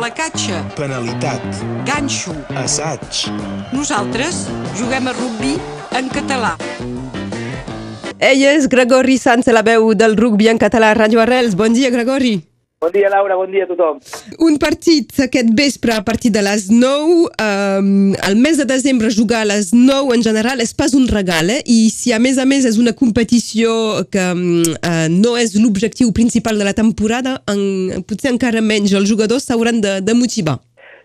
placatge, penalitat, ganxo. assaig, Nosaltres juguem a rugbi en català. Ell és Gregori Sanz, la veu del rugbi en català a Radio Arrels. Bon dia, Gregori. Bon dia, Laura, bon dia a tothom. Un partit aquest vespre a partir de les 9. Um, el mes de desembre jugar a les 9 en general és pas un regal, eh? I si a més a més és una competició que um, uh, no és l'objectiu principal de la temporada, en, potser encara menys els jugadors s'hauran de, de motivar.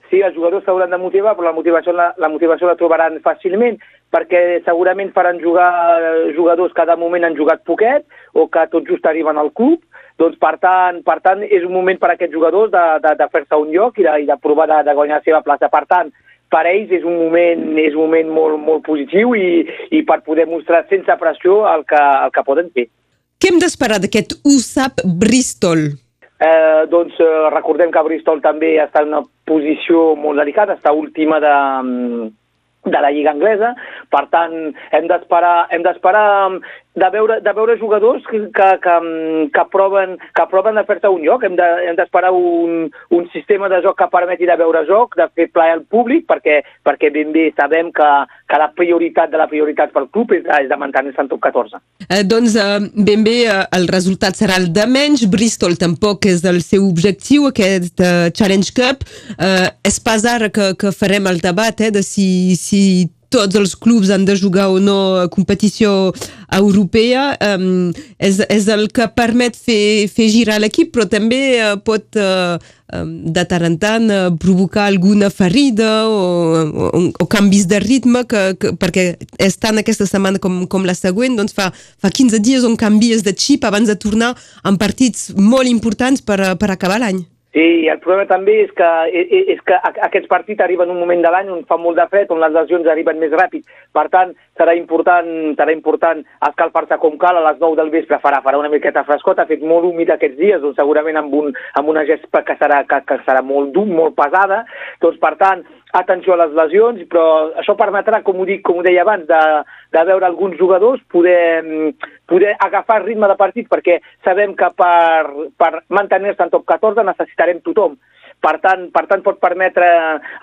Sí, els jugadors s'hauran de motivar, però la motivació la, la motivació la trobaran fàcilment, perquè segurament faran jugar eh, jugadors que de moment han jugat poquet o que tot just arriben al club, doncs per tant, per tant és un moment per a aquests jugadors de, de, de fer-se un lloc i de, i de provar de, de guanyar la seva plaça. Per tant, per ells és un moment, és un moment molt, molt positiu i, i per poder mostrar sense pressió el que, el que poden fer. Què hem d'esperar d'aquest USAP Bristol? Eh, doncs eh, recordem que Bristol també està en una posició molt delicada, està última de, mm, de la Lliga Anglesa, per tant hem d'esperar hem d'esperar mm, de veure, de veure jugadors que, que, que, mm, que proven, que proven de fer-se un lloc, hem de- hem d'esperar de, un, un sistema de joc que permeti de veure joc, de fer plaer al públic, perquè, perquè ben bé sabem que, que la prioritat de la prioritat pel club és, és de mantenir-se en top 14. Eh, doncs eh, ben bé eh, el resultat serà el de menys. Bristol tampoc és el seu objectiu, aquest eh, Challenge Cup. Eh, és pas ara que, que farem el debat eh, de si, si tots els clubs han de jugar o no a competició europea. Um, és, és el que permet fer, fer girar l'equip, però també eh, pot em, de tant en tant eh, provocar alguna ferida o, o, o canvis de ritme que, que, perquè és tant aquesta setmana com, com la següent doncs fa, fa 15 dies on canvies de xip abans de tornar en partits molt importants per, per acabar l'any. Sí, el problema també és que, és, que aquests partits arriben en un moment de l'any on fa molt de fred, on les lesions arriben més ràpid. Per tant, serà important, serà important escalfar-se com cal a les 9 del vespre, farà, farà una miqueta frescot, ha fet molt humit aquests dies, doncs segurament amb, un, amb una gespa que serà, que, que serà molt dur, molt pesada. Doncs, per tant, atenció a les lesions, però això permetrà, com ho, dic, com ho deia abans, de, de veure alguns jugadors poder, mm, poder agafar ritme de partit, perquè sabem que per, per mantenir-se en top 14 necessitarem tothom. Per tant, per tant, pot permetre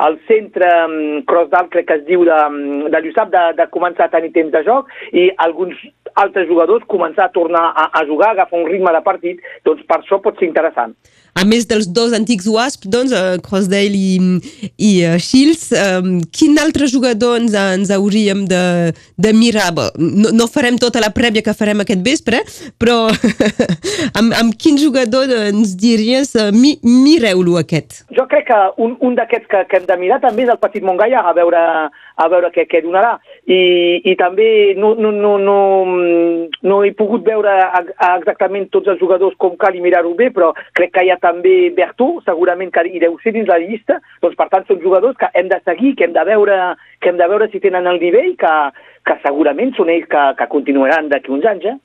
al centre mm, cross d'alt, crec que es diu, de, mm, de l'USAP, de, de començar a tenir temps de joc i alguns altres jugadors començar a tornar a, a jugar, agafar un ritme de partit, doncs per això pot ser interessant. A més dels dos antics WASP, doncs, uh, Crossdale i, i uh, Shields, um, quin altre jugador ens, ens hauríem de, de mirar? Bé, No, no farem tota la prèvia que farem aquest vespre, però amb, amb quin jugador ens diries uh, mi, mireu-lo aquest? Jo crec que un, un d'aquests que, que hem de mirar també és el Petit Montgaia, a veure, a veure què, què donarà. I, i també no, no, no, no, no he pogut veure exactament tots els jugadors com cal i mirar-ho bé, però crec que hi ha també Bertó, segurament que hi deu ser dins la llista, doncs per tant són jugadors que hem de seguir, que hem de veure, que hem de veure si tenen el nivell, que, que segurament són ells que, que continuaran d'aquí uns anys, eh?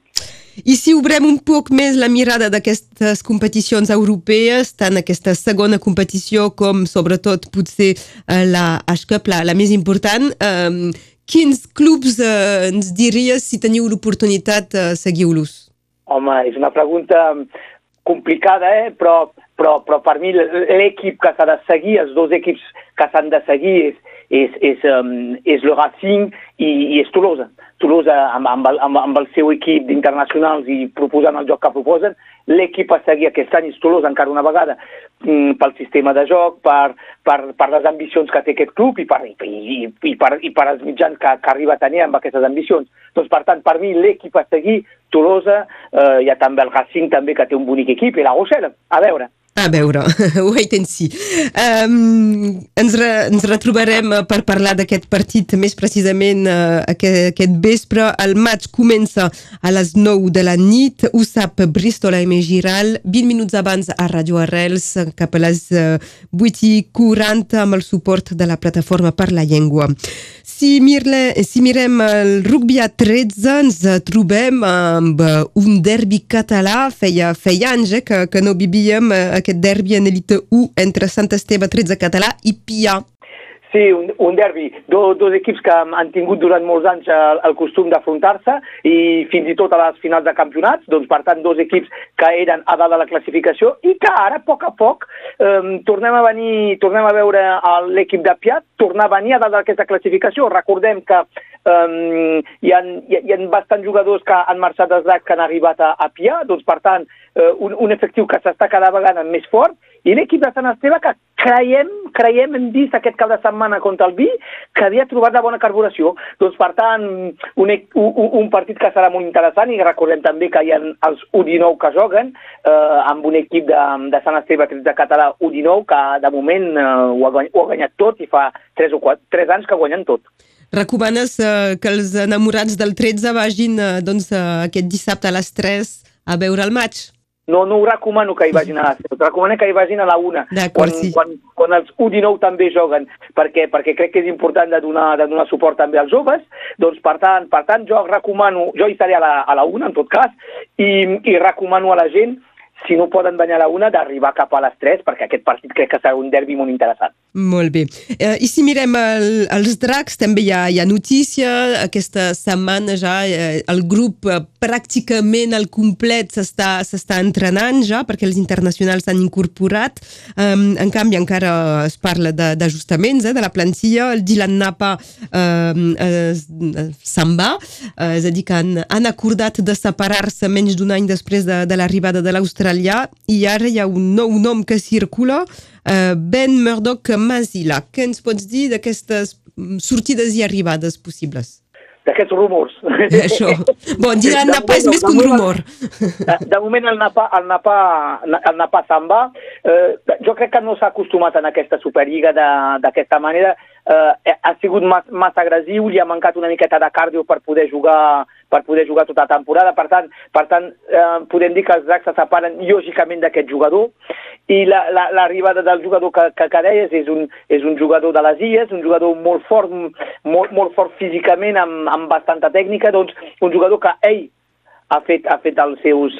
I si obrem un poc més la mirada d'aquestes competicions europees, tant aquesta segona competició com sobretot potser eh, la H-Cup, la, la més important, eh, quins clubs eh, ens diries si teniu l'oportunitat eh, seguiu-los? Home, és una pregunta complicada, eh? però, però, però per mi l'equip que s'ha de seguir, els dos equips que s'han de seguir és, és, és, um, és le Racing i, i és Tolosa. Tolosa amb, amb, el, amb, amb el seu equip d'internacionals i proposant el joc que proposen, l'equip a seguir aquest any és Tolosa encara una vegada mm, pel sistema de joc, per, per, per les ambicions que té aquest club i per, i, i, i per, i per els mitjans que, que arriba a tenir amb aquestes ambicions. Doncs, per tant, per mi l'equip a seguir, Tolosa, eh, hi ha també el Racing també que té un bonic equip i la Rochelle, a veure. A veure, wait and see. Um, ens, re, ens retrobarem eh, per parlar d'aquest partit més precisament uh, aquest, aquest vespre. El maig comença a les 9 de la nit. Ho sap Bristol AM Giral, 20 minuts abans a Radio Arrels, cap a les uh, 8 i 40 amb el suport de la plataforma per la llengua. Si, mirle, si mirem el rugby a 13 ens trobem amb eh, un derbi català, feia, feia anys eh, que, que no vivíem eh, aquest derbi en elite 1 entre Sant Esteve 13 català i Pia. Sí, un, un derbi. Do, dos equips que han tingut durant molts anys el, el costum d'afrontar-se i fins i tot a les finals de campionats, doncs per tant dos equips que eren a dalt de la classificació i que ara, a poc a poc, eh, tornem a venir, tornem a veure l'equip de Piat, tornar a venir a dalt d'aquesta classificació. Recordem que um, hi, ha, hi, ha, hi ha bastants jugadors que han marxat des que han arribat a, a Pia, doncs per tant, uh, un, un efectiu que s'està cada vegada més fort, i l'equip de Sant Esteve que creiem, creiem, hem vist aquest cap de setmana contra el Vi, que havia trobat la bona carburació. Doncs, per tant, un, un, un partit que serà molt interessant i recordem també que hi ha els U19 que juguen eh, amb un equip de, de Sant Esteve, de català U19, que de moment eh, ho, ha, guanyat, ho ha guanyat tot i fa 3 o 4, 3 anys que guanyen tot. Recomanes eh, que els enamorats del 13 vagin eh, doncs, eh, aquest dissabte a les 3 a veure el maig? No, no ho recomano que hi vagin a les 3, recomano que hi vagin a la 1, quan, sí. quan, quan els U19 també juguen, perquè, perquè crec que és important de donar, de donar suport també als joves, doncs per tant, per tant jo recomano, jo hi seré a la, a la 1 en tot cas, i, i recomano a la gent si no poden banyar la una, d'arribar cap a les 3, perquè aquest partit crec que serà un derbi molt interessant. Molt bé. Eh, I si mirem el, els dracs, també hi ha, hi ha notícia. Aquesta setmana ja eh, el grup eh, pràcticament al complet s'està entrenant ja, perquè els internacionals s'han incorporat. Um, en canvi, encara es parla d'ajustaments de, eh, de la plantilla. El Dylan Napa eh, eh, se'n va, eh, és a dir, que han, han acordat de separar-se menys d'un any després de, de l'arribada de l'Austràlia australià i ara hi ha un nou nom que circula, uh, Ben Murdoch Mazila. Què ens pots dir d'aquestes sortides i arribades possibles? d'aquests rumors. Això. Bon, dir el Napa és més que un rumor. De moment el Napa, el Napa, el Napa se'n va. Eh, jo crec que no s'ha acostumat en aquesta Superliga d'aquesta manera. Eh, ha sigut mas, massa agressiu, li ha mancat una miqueta de cardio per poder jugar per poder jugar tota la temporada. Per tant, per tant eh, podem dir que els dracs se separen lògicament d'aquest jugador i l'arribada la, la, del jugador que, que, que deies és un, és un jugador de les illes, un jugador molt fort, molt, molt fort físicament, amb, amb bastanta tècnica, doncs un jugador que ell ha fet, ha fet els seus,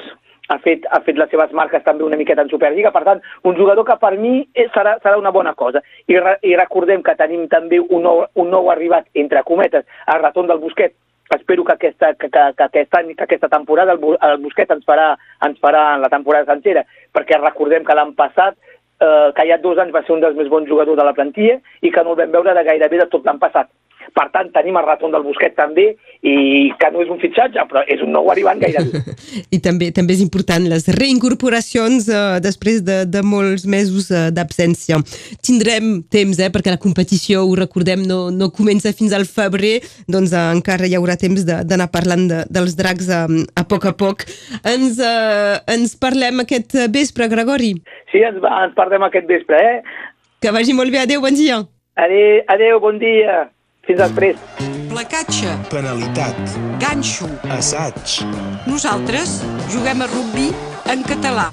ha fet, ha fet les seves marques també una miqueta en Superliga, per tant, un jugador que per mi serà, serà una bona cosa. I, re, I recordem que tenim també un nou, un nou arribat, entre cometes, el retorn del Busquet, espero que aquesta, que, que, que aquesta, que aquesta temporada el, el Busquet ens farà, ens farà la temporada sencera, perquè recordem que l'any passat, eh, que ja dos anys va ser un dels més bons jugadors de la plantilla i que no el vam veure de gairebé de tot l'any passat. Per tant, tenim el retorn del Busquet també, i que no és un fitxatge, però és un nou arribant gairebé. I també també és important les reincorporacions eh, després de, de molts mesos eh, d'absència. Tindrem temps, eh, perquè la competició, ho recordem, no, no comença fins al febrer, doncs eh, encara hi haurà temps d'anar parlant de, dels dracs a, eh, a poc a poc. Ens, eh, ens parlem aquest vespre, Gregori? Sí, ens, ens parlem aquest vespre, eh? Que vagi molt bé. Adéu, bon dia. Adéu, adéu bon dia. Fins després. Placatge. Penalitat. Ganxo. Assaig. Nosaltres juguem a rugby en català.